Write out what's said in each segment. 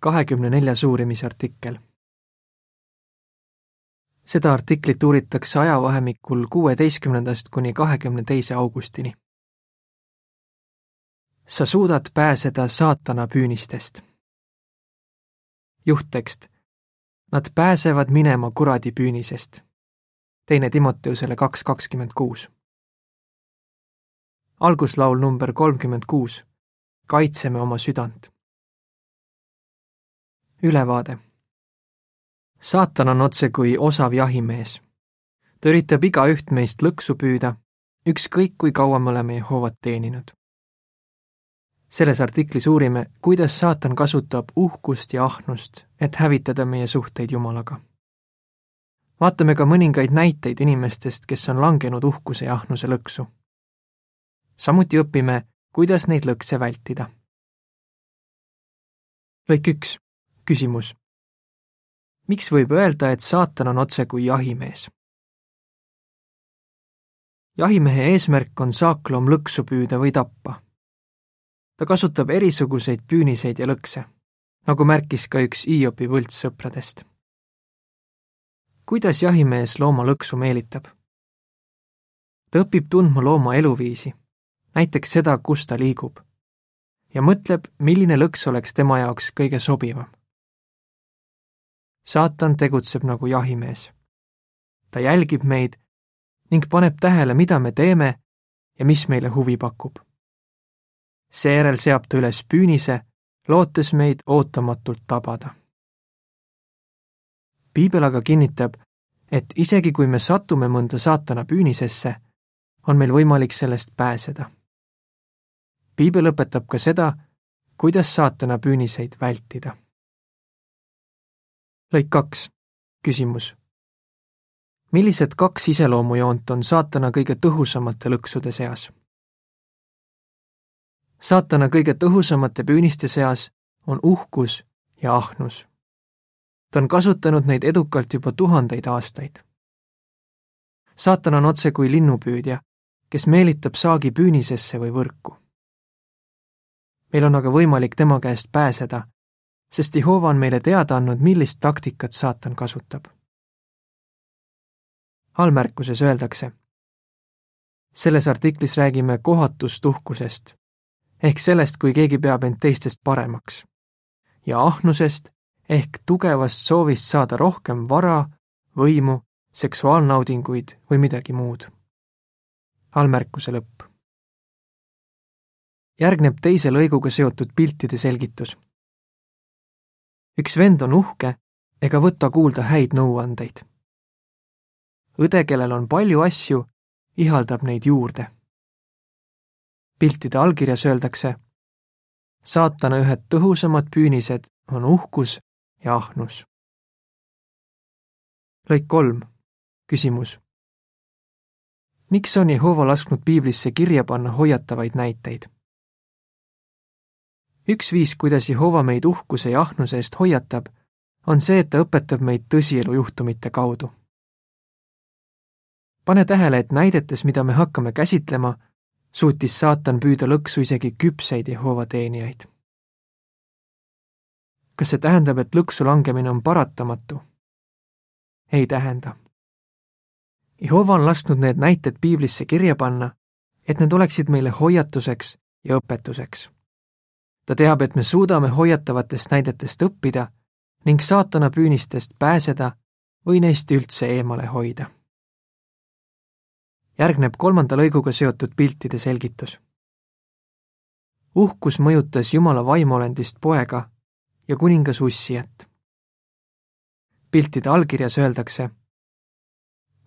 kahekümne neljas uurimisartikkel. seda artiklit uuritakse ajavahemikul kuueteistkümnendast kuni kahekümne teise augustini. sa suudad pääseda saatana püünistest. juhttekst. Nad pääsevad minema kuradi püünisest. teine Timoteusele kaks kakskümmend kuus. alguslaul number kolmkümmend kuus. kaitseme oma südant ülevaade. saatan on otsekui osav jahimees. ta üritab igaüht meist lõksu püüda, ükskõik kui kaua me oleme Jehovat teeninud. selles artiklis uurime, kuidas saatan kasutab uhkust ja ahnust, et hävitada meie suhteid Jumalaga. vaatame ka mõningaid näiteid inimestest, kes on langenud uhkuse ja ahnuse lõksu. samuti õpime, kuidas neid lõkse vältida. lõik üks küsimus. miks võib öelda, et saatan on otsekui jahimees? jahimehe eesmärk on saakloom lõksu püüda või tappa. ta kasutab erisuguseid püüniseid ja lõkse, nagu märkis ka üks Hiopi võltssõpradest. kuidas jahimees looma lõksu meelitab? ta õpib tundma looma eluviisi, näiteks seda, kus ta liigub, ja mõtleb, milline lõks oleks tema jaoks kõige sobivam saatan tegutseb nagu jahimees. ta jälgib meid ning paneb tähele, mida me teeme ja mis meile huvi pakub. seejärel seab ta üles püünise, lootes meid ootamatult tabada. piibel aga kinnitab, et isegi kui me satume mõnda saatana püünisesse, on meil võimalik sellest pääseda. piibel õpetab ka seda, kuidas saatana püüniseid vältida lõik kaks, küsimus. millised kaks iseloomujoont on saatana kõige tõhusamate lõksude seas? saatana kõige tõhusamate püüniste seas on uhkus ja ahnus. ta on kasutanud neid edukalt juba tuhandeid aastaid. saatan on otse kui linnupüüdja, kes meelitab saagi püünisesse või võrku. meil on aga võimalik tema käest pääseda sest Jehova on meile teada andnud, millist taktikat saatan kasutab. allmärkuses öeldakse. selles artiklis räägime kohatust uhkusest ehk sellest, kui keegi peab end teistest paremaks ja ahnusest ehk tugevast soovist saada rohkem vara, võimu, seksuaalnaudinguid või midagi muud. allmärkuse lõpp. järgneb teise lõiguga seotud piltide selgitus üks vend on uhke ega võta kuulda häid nõuandeid. õde, kellel on palju asju, ihaldab neid juurde. piltide allkirjas öeldakse, saatana ühed tõhusamad püünised on uhkus ja ahnus. lõik kolm, küsimus. miks on Jehova lasknud piiblisse kirja panna hoiatavaid näiteid? Üks viis, kuidas Jehova meid uhkuse ja ahnuse eest hoiatab, on see, et ta õpetab meid tõsielu juhtumite kaudu. pane tähele, et näidetes, mida me hakkame käsitlema, suutis saatan püüda lõksu isegi küpseid Jehova teenijaid. kas see tähendab, et lõksu langemine on paratamatu? ei tähenda. Jehova on lasknud need näited piiblisse kirja panna, et need oleksid meile hoiatuseks ja õpetuseks ta teab, et me suudame hoiatavatest näidetest õppida ning saatana püünistest pääseda või neist üldse eemale hoida. järgneb kolmanda lõiguga seotud piltide selgitus. uhkus mõjutas Jumala vaimuolendist poega ja kuningas ussijat. piltide allkirjas öeldakse,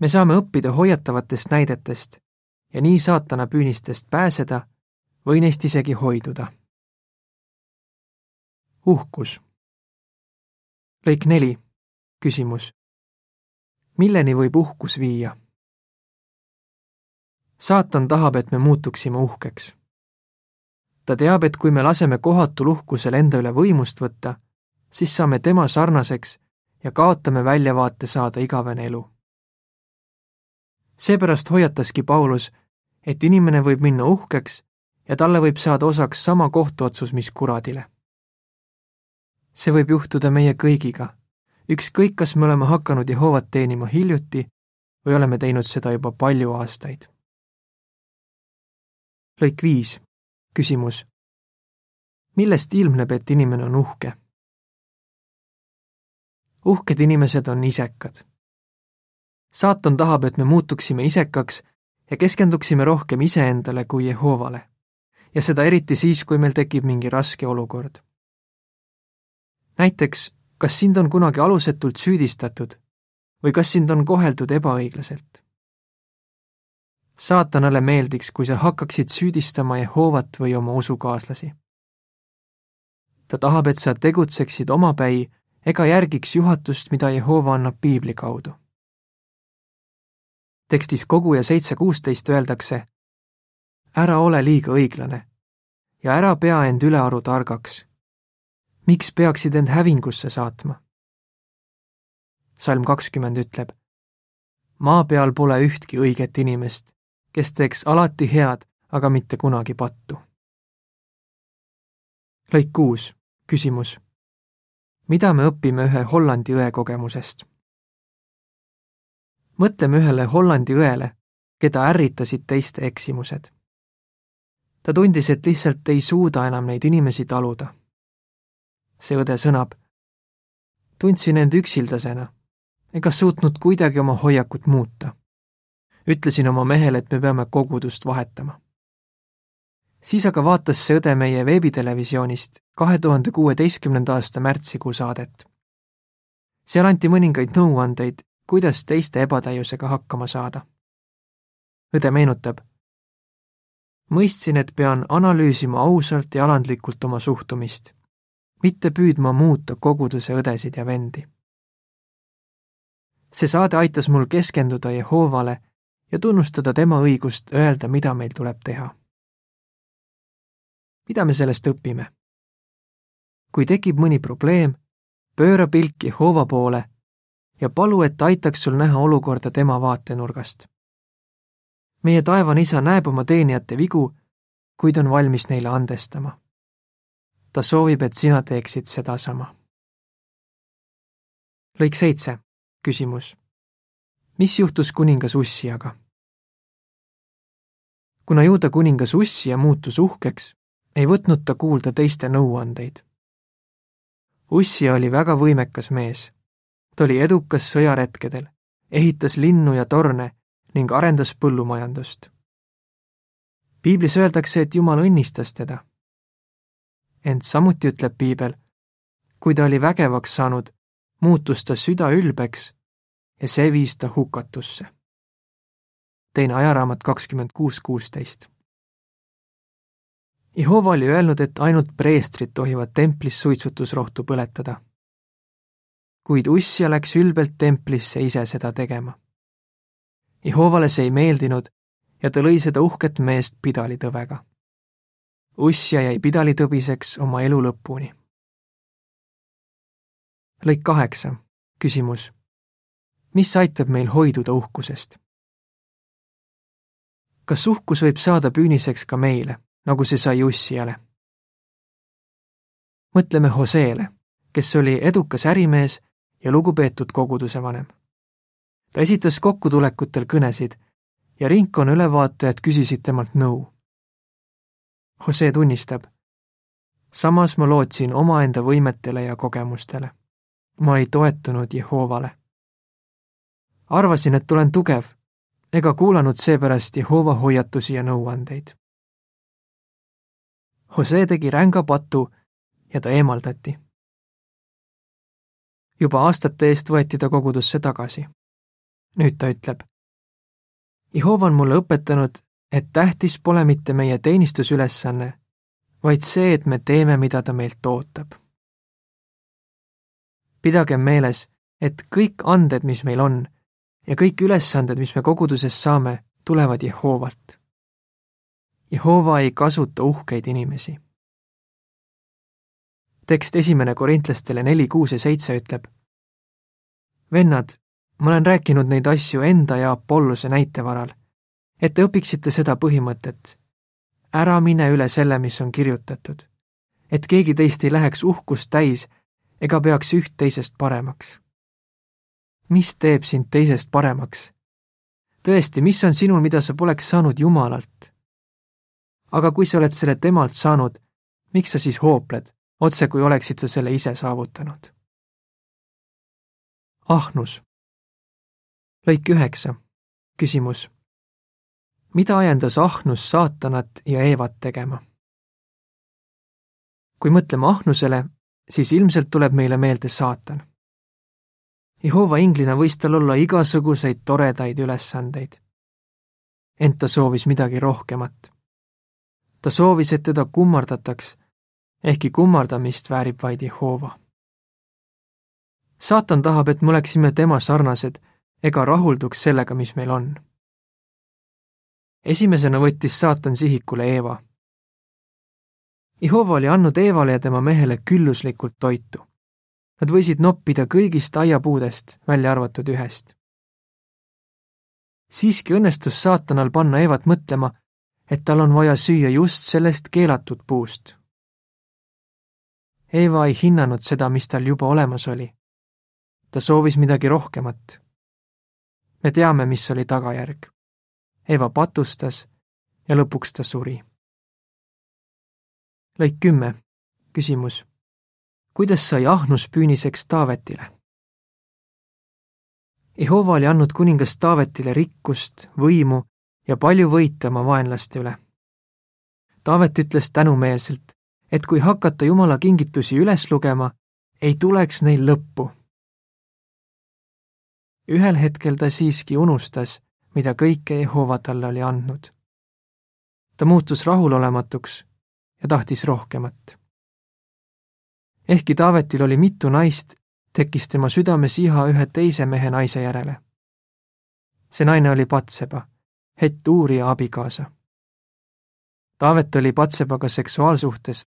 me saame õppida hoiatavatest näidetest ja nii saatana püünistest pääseda või neist isegi hoiduda uhkus. lõik neli, küsimus. milleni võib uhkus viia? saatan tahab, et me muutuksime uhkeks. ta teab, et kui me laseme kohatul uhkusel enda üle võimust võtta, siis saame tema sarnaseks ja kaotame väljavaate saada igavene elu. seepärast hoiataski Paulus, et inimene võib minna uhkeks ja talle võib saada osaks sama kohtuotsus, mis kuradile see võib juhtuda meie kõigiga, ükskõik, kas me oleme hakanud Jehovat teenima hiljuti või oleme teinud seda juba palju aastaid. lõik viis, küsimus. millest ilmneb, et inimene on uhke? uhked inimesed on isekad. saatan tahab, et me muutuksime isekaks ja keskenduksime rohkem iseendale kui Jehovale. ja seda eriti siis, kui meil tekib mingi raske olukord. Näiteks, kas sind on kunagi alusetult süüdistatud või kas sind on koheldud ebaõiglaselt? saatanale meeldiks, kui sa hakkaksid süüdistama Jehovat või oma usukaaslasi. ta tahab, et sa tegutseksid omapäi ega järgiks juhatust, mida Jehova annab piibli kaudu. tekstis Koguja seitse kuusteist öeldakse, ära ole liiga õiglane ja ära pea end ülearu targaks. Miks peaksid end hävingusse saatma? salm kakskümmend ütleb, maa peal pole ühtki õiget inimest, kes teeks alati head, aga mitte kunagi pattu. lõik kuus, küsimus mida me õpime ühe Hollandi õe kogemusest? mõtleme ühele Hollandi õele, keda ärritasid teiste eksimused. ta tundis, et lihtsalt ei suuda enam neid inimesi taluda. See õde sõnab. tundsin end üksildasena ega suutnud kuidagi oma hoiakut muuta. ütlesin oma mehele, et me peame kogudust vahetama siis aga vaatas see õde meie veebitelevisioonist kahe tuhande kuueteistkümnenda aasta märtsikuu saadet. seal anti mõningaid nõuandeid, kuidas teiste ebatäiusega hakkama saada. õde meenutab. mõistsin, et pean analüüsima ausalt ja alandlikult oma suhtumist, mitte püüdma muuta koguduse õdesid ja vendi. see saade aitas mul keskenduda Jehovale ja tunnustada tema õigust öelda, mida meil tuleb teha mida me sellest õpime? kui tekib mõni probleem, pööra pilk Jehova poole ja palu, et aitaks sul näha olukorda tema vaatenurgast. meie taevane isa näeb oma teenijate vigu, kuid on valmis neile andestama. Ta soovib, et sina teeksid sedasama. lõik seitse, küsimus. mis juhtus kuningas Ussiaga? kuna juuda kuningas Ussia muutus uhkeks, ei võtnud ta kuulda teiste nõuandeid. Ussi oli väga võimekas mees. ta oli edukas sõjaretkedel, ehitas linnu ja torne ning arendas põllumajandust. piiblis öeldakse, et Jumal õnnistas teda. Ent samuti ütleb piibel, kui ta oli vägevaks saanud, muutus ta süda ülbeks ja see viis ta hukatusse. teine ajaraamat kakskümmend kuus kuusteist Jehova oli öelnud, et ainult preestrid tohivad templis suitsutusrohtu põletada. kuid Ussia läks ülbelt templisse ise seda tegema. Jehovale see ei meeldinud ja ta lõi seda uhket meest pidalitõvega. Ussia jäi pidalitõbiseks oma elu lõpuni. lõik kaheksa, küsimus. mis aitab meil hoiduda uhkusest? kas uhkus võib saada püüniseks ka meile? nagu see sai Ussiale. mõtleme Joseele, kes oli edukas ärimees ja lugupeetud koguduse vanem. ta esitas kokkutulekutel kõnesid ja ringkonna ülevaatajad küsisid temalt nõu. Jose tunnistab, samas ma lootsin omaenda võimetele ja kogemustele. ma ei toetunud Jehovale. arvasin, et olen tugev ega kuulanud seepärast Jehova hoiatusi ja nõuandeid. Jose tegi ränga patu ja ta eemaldati. juba aastate eest võeti ta kogudusse tagasi. nüüd ta ütleb. Jehova on mulle õpetanud, et tähtis pole mitte meie teenistusülesanne, vaid see, et me teeme, mida ta meilt ootab. pidagem meeles, et kõik anded, mis meil on ja kõik ülesanded, mis me koguduses saame, tulevad Jehovalt Jehova ei kasuta uhkeid inimesi. tekst esimene korintlastele neli, kuus ja seitse ütleb. vennad, ma olen rääkinud neid asju enda ja Apollose näite varal, et te õpiksite seda põhimõtet. ära mine üle selle, mis on kirjutatud. et keegi teist ei läheks uhkust täis ega peaks üht teisest paremaks. mis teeb sind teisest paremaks? tõesti, mis on sinul, mida sa poleks saanud Jumalalt? aga kui sa oled selle temalt saanud, miks sa siis hoopled, otse kui oleksid sa selle ise saavutanud? ahnus. lõik üheksa. küsimus. Mida ajendas ahnus saatanat ja Eevat tegema? kui mõtleme ahnusele, siis ilmselt tuleb meile meelde saatan. Jehova inglina võis tal olla igasuguseid toredaid ülesandeid. ent ta soovis midagi rohkemat. ta soovis, et teda kummardataks, ehkki kummardamist väärib vaid Jehova saatan tahab, et me oleksime tema sarnased ega rahulduks sellega, mis meil on. Esimesena võttis saatan sihikule Eeva. Jehova oli andnud Eevale ja tema mehele külluslikult toitu. Nad võisid noppida kõigist aiapuudest, välja arvatud ühest. siiski õnnestus saatanal panna Eevat mõtlema, et tal on vaja süüa just sellest keelatud puust. Eeva ei hinnanud seda, mis tal juba olemas oli ta soovis midagi rohkemat. me teame, mis oli tagajärg. Eva patustas ja lõpuks ta suri. lõik kümme, küsimus. kuidas sai Ahnus püüniseks Taavetile? Jehova oli andnud kuningas Taavetile rikkust, võimu ja palju võite oma vaenlaste üle. Taavet ütles tänumeelselt, et kui hakata Jumala kingitusi üles lugema, ei tuleks neil lõppu ühel hetkel ta siiski unustas, mida kõike Jehova talle oli andnud. ta muutus rahulolematuks ja tahtis rohkemat. ehkki Taavetil oli mitu naist, tekkis tema südames iha ühe teise mehe naise järele. see naine oli Patseba, het uurija abikaasa. Taavet oli Patsebaga seksuaalsuhtes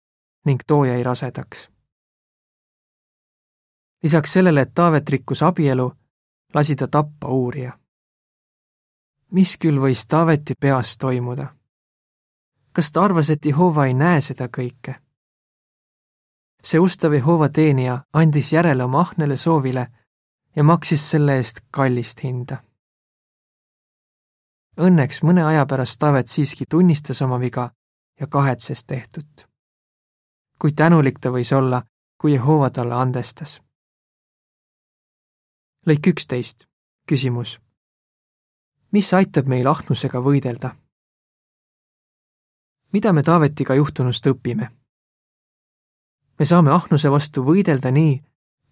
ning too jäi rasedaks. lisaks sellele, et Taavet rikkus abielu, lasi ta tappa uurija. Mis küll võis Taaveti peas toimuda? kas ta arvas, et Jehova ei näe seda kõike? see ustav Jehova teenija andis järele oma ahnele soovile ja maksis selle eest kallist hinda. Õnneks mõne aja pärast Taavet siiski tunnistas oma viga ja kahetses tehtut. kui tänulik ta võis olla, kui Jehova talle andestas lõik üksteist, küsimus. Mis aitab meil ahnusega võidelda? mida me Taavetiga juhtunust õpime? me saame ahnuse vastu võidelda nii,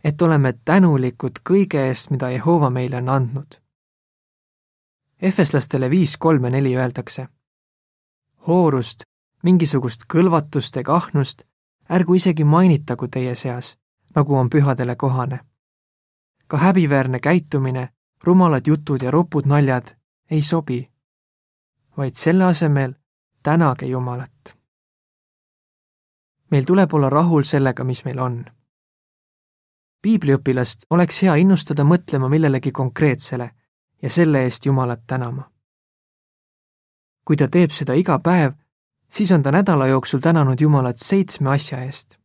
et oleme tänulikud kõige eest, mida Jehova meile on andnud. Efeslastele viis kolm ja neli öeldakse. hoorust, mingisugust kõlvatust ega ahnust ärgu isegi mainitagu teie seas, nagu on pühadele kohane ka häbiväärne käitumine, rumalad jutud ja ropud naljad ei sobi, vaid selle asemel tänage Jumalat. meil tuleb olla rahul sellega, mis meil on. piibliõpilast oleks hea innustada mõtlema millelegi konkreetsele ja selle eest Jumalat tänama. kui ta teeb seda iga päev, siis on ta nädala jooksul tänanud Jumalat seitsme asja eest.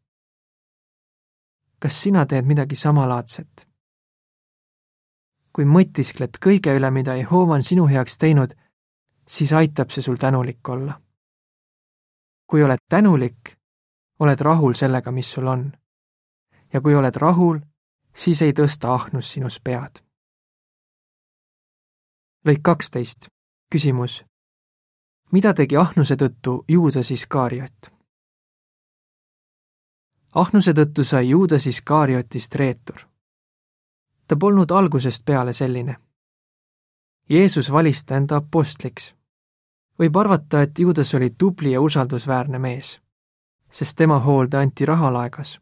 kas sina teed midagi samalaadset? Kui mõtiskled kõige üle, mida Jehova on sinu heaks teinud, siis aitab see sul tänulik olla. kui oled tänulik, oled rahul sellega, mis sul on. ja kui oled rahul, siis ei tõsta ahnus sinus pead. lõik kaksteist, küsimus. mida tegi ahnuse tõttu Juudas Iskaariot? ahnuse tõttu sai Juudas Iskaariotist reetur ta polnud algusest peale selline. Jeesus valis ta enda apostliks. võib arvata, et Juudas oli tubli ja usaldusväärne mees, sest tema hoolde anti rahalaegas.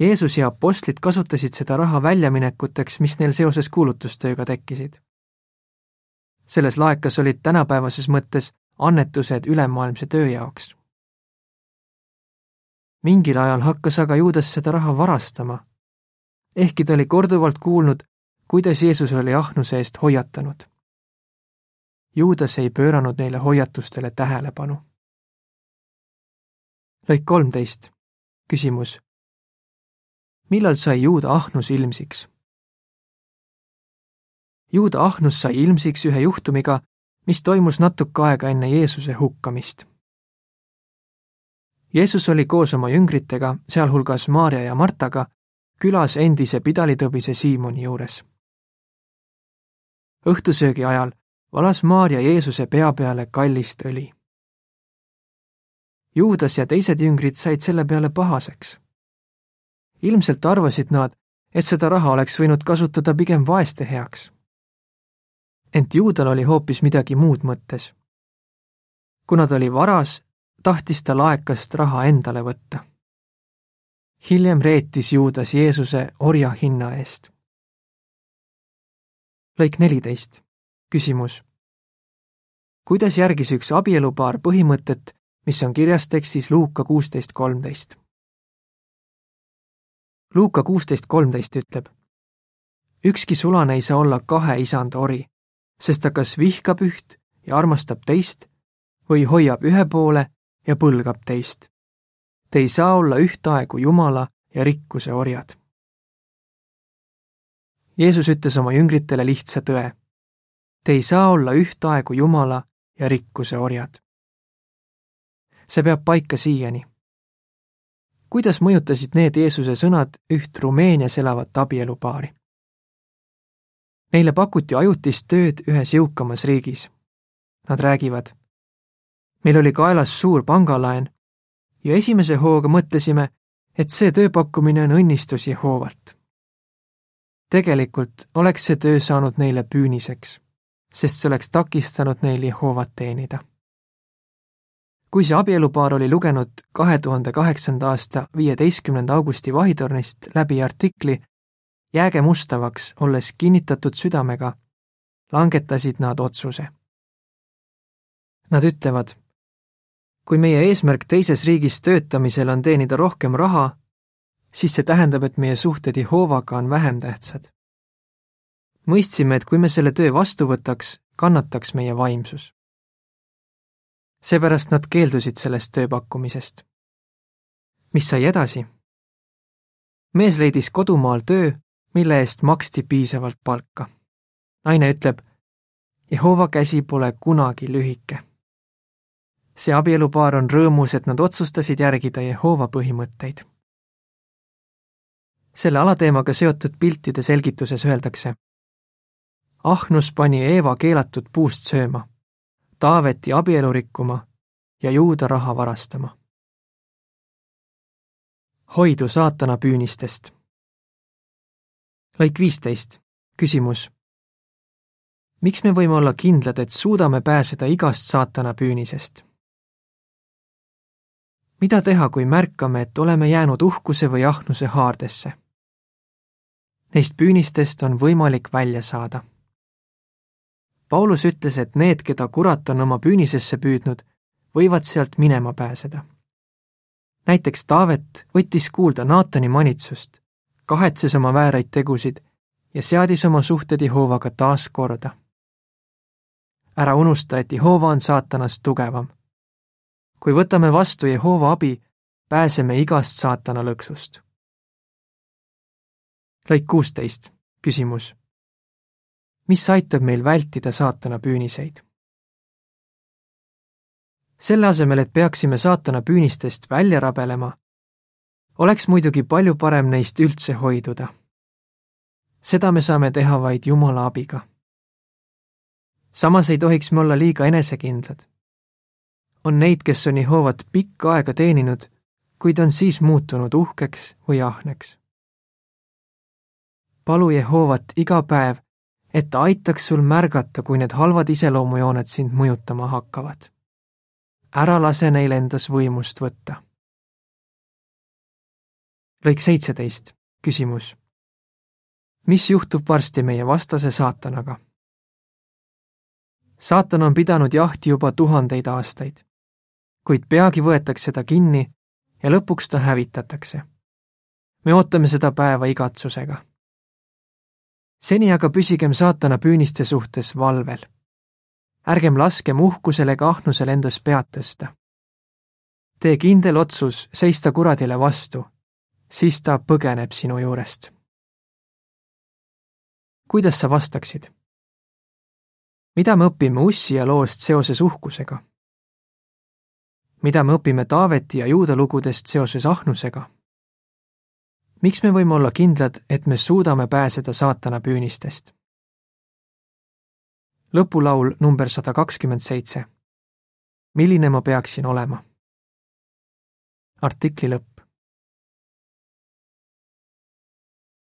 Jeesus ja apostlid kasutasid seda raha väljaminekuteks, mis neil seoses kuulutustööga tekkisid. selles laekas olid tänapäevases mõttes annetused ülemaailmse töö jaoks. mingil ajal hakkas aga Juudas seda raha varastama ehkki ta oli korduvalt kuulnud, kuidas Jeesus oli ahnuse eest hoiatanud. Juudas ei pööranud neile hoiatustele tähelepanu. lõik kolmteist, küsimus. millal sai juuda ahnus ilmsiks? juuda ahnus sai ilmsiks ühe juhtumiga, mis toimus natuke aega enne Jeesuse hukkamist. Jeesus oli koos oma jüngritega, sealhulgas Maarja ja Martaga, külas endise pidalitõbise Siimoni juures. õhtusöögi ajal valas Maarja Jeesuse pea peale kallist õli. Juudas ja teised jüngrid said selle peale pahaseks. ilmselt arvasid nad, et seda raha oleks võinud kasutada pigem vaeste heaks. ent Juudal oli hoopis midagi muud mõttes. kuna ta oli varas, tahtis ta laekast raha endale võtta. Hiljem reetis Juudas Jeesuse orja hinna eest. lõik neliteist küsimus. kuidas järgis üks abielupaar põhimõtet, mis on kirjas tekstis Luuka kuusteist kolmteist? Luuka kuusteist kolmteist ütleb. ükski sulane ei saa olla kahe isanda ori, sest ta kas vihkab üht ja armastab teist või hoiab ühe poole ja põlgab teist. Te ei saa olla ühtaegu Jumala ja rikkuse orjad. Jeesus ütles oma jüngritele lihtsa tõe Te ei saa olla ühtaegu Jumala ja rikkuse orjad. see peab paika siiani. kuidas mõjutasid need Jeesuse sõnad üht Rumeenias elavat abielupaari? Neile pakuti ajutist tööd ühes jõukamas riigis. Nad räägivad. meil oli kaelas suur pangalaen ja esimese hooga mõtlesime, et see tööpakkumine on õnnistus Jehoovalt. tegelikult oleks see töö saanud neile püüniseks sest see oleks takistanud neil Jehovat teenida. kui see abielupaar oli lugenud kahe tuhande kaheksanda aasta viieteistkümnenda augusti Vahitornist läbi artikli Jääge mustavaks, olles kinnitatud südamega, langetasid nad otsuse. Nad ütlevad, kui meie eesmärk teises riigis töötamisel on teenida rohkem raha, siis see tähendab, et meie suhted Jehovaga on vähem tähtsad mõistsime, et kui me selle töö vastu võtaks, kannataks meie vaimsus. seepärast nad keeldusid sellest tööpakkumisest. mis sai edasi? mees leidis kodumaal töö, mille eest maksti piisavalt palka. naine ütleb, Jehova käsi pole kunagi lühike. See abielupaar on rõõmus, et nad otsustasid järgida Jehova põhimõtteid. selle alateemaga seotud piltide selgituses öeldakse ahnus pani Eeva keelatud puust sööma, Taaveti abielu rikkuma ja Juuda raha varastama. hoidu saatana püünistest. lõik viisteist, küsimus. miks me võime olla kindlad, et suudame pääseda igast saatana püünisest? Mida teha, kui märkame, et oleme jäänud uhkuse või ahnuse haardesse? Neist püünistest on võimalik välja saada Paulus ütles, et need, keda kurat on oma püünisesse püüdnud, võivad sealt minema pääseda. näiteks Taavet võttis kuulda Naatani manitsust, kahetses oma vääraid tegusid ja seadis oma suhted Jehovaga taas korda. ära unusta, et Jehova on saatanast tugevam. Kui võtame vastu Jehova abi, pääseme igast saatana lõksust. lõik kuusteist, küsimus mis aitab meil vältida saatana püüniseid. selle asemel, et peaksime saatana püünistest välja rabelema, oleks muidugi palju parem neist üldse hoiduda. seda me saame teha vaid Jumala abiga. samas ei tohiks me olla liiga enesekindlad. On neid, kes on Jehovat pikka aega teeninud, kuid on siis muutunud uhkeks või ahneks. palu Jehovat iga päev et ta aitaks sul märgata, kui need halvad iseloomujooned sind mõjutama hakkavad. ära lase neil endas võimust võtta. lõik seitseteist, küsimus. mis juhtub varsti meie vastase saatanaga? saatan on pidanud jahti juba tuhandeid aastaid, kuid peagi võetakse ta kinni ja lõpuks ta hävitatakse. me ootame seda päeva igatsusega seni aga püsigem saatana püüniste suhtes valvel. ärgem laskem uhkusel ega ahnusel endas pead tõsta. tee kindel otsus seista kuradile vastu siis ta põgeneb sinu juurest. kuidas sa vastaksid? mida me õpime Ussia loost seoses uhkusega? Mida me õpime Taaveti ja Juuda lugudest seoses ahnusega? miks me võime olla kindlad, et me suudame pääseda saatana püünistest? lõpulaul number sada kakskümmend seitse. milline ma peaksin olema? artikli lõpp.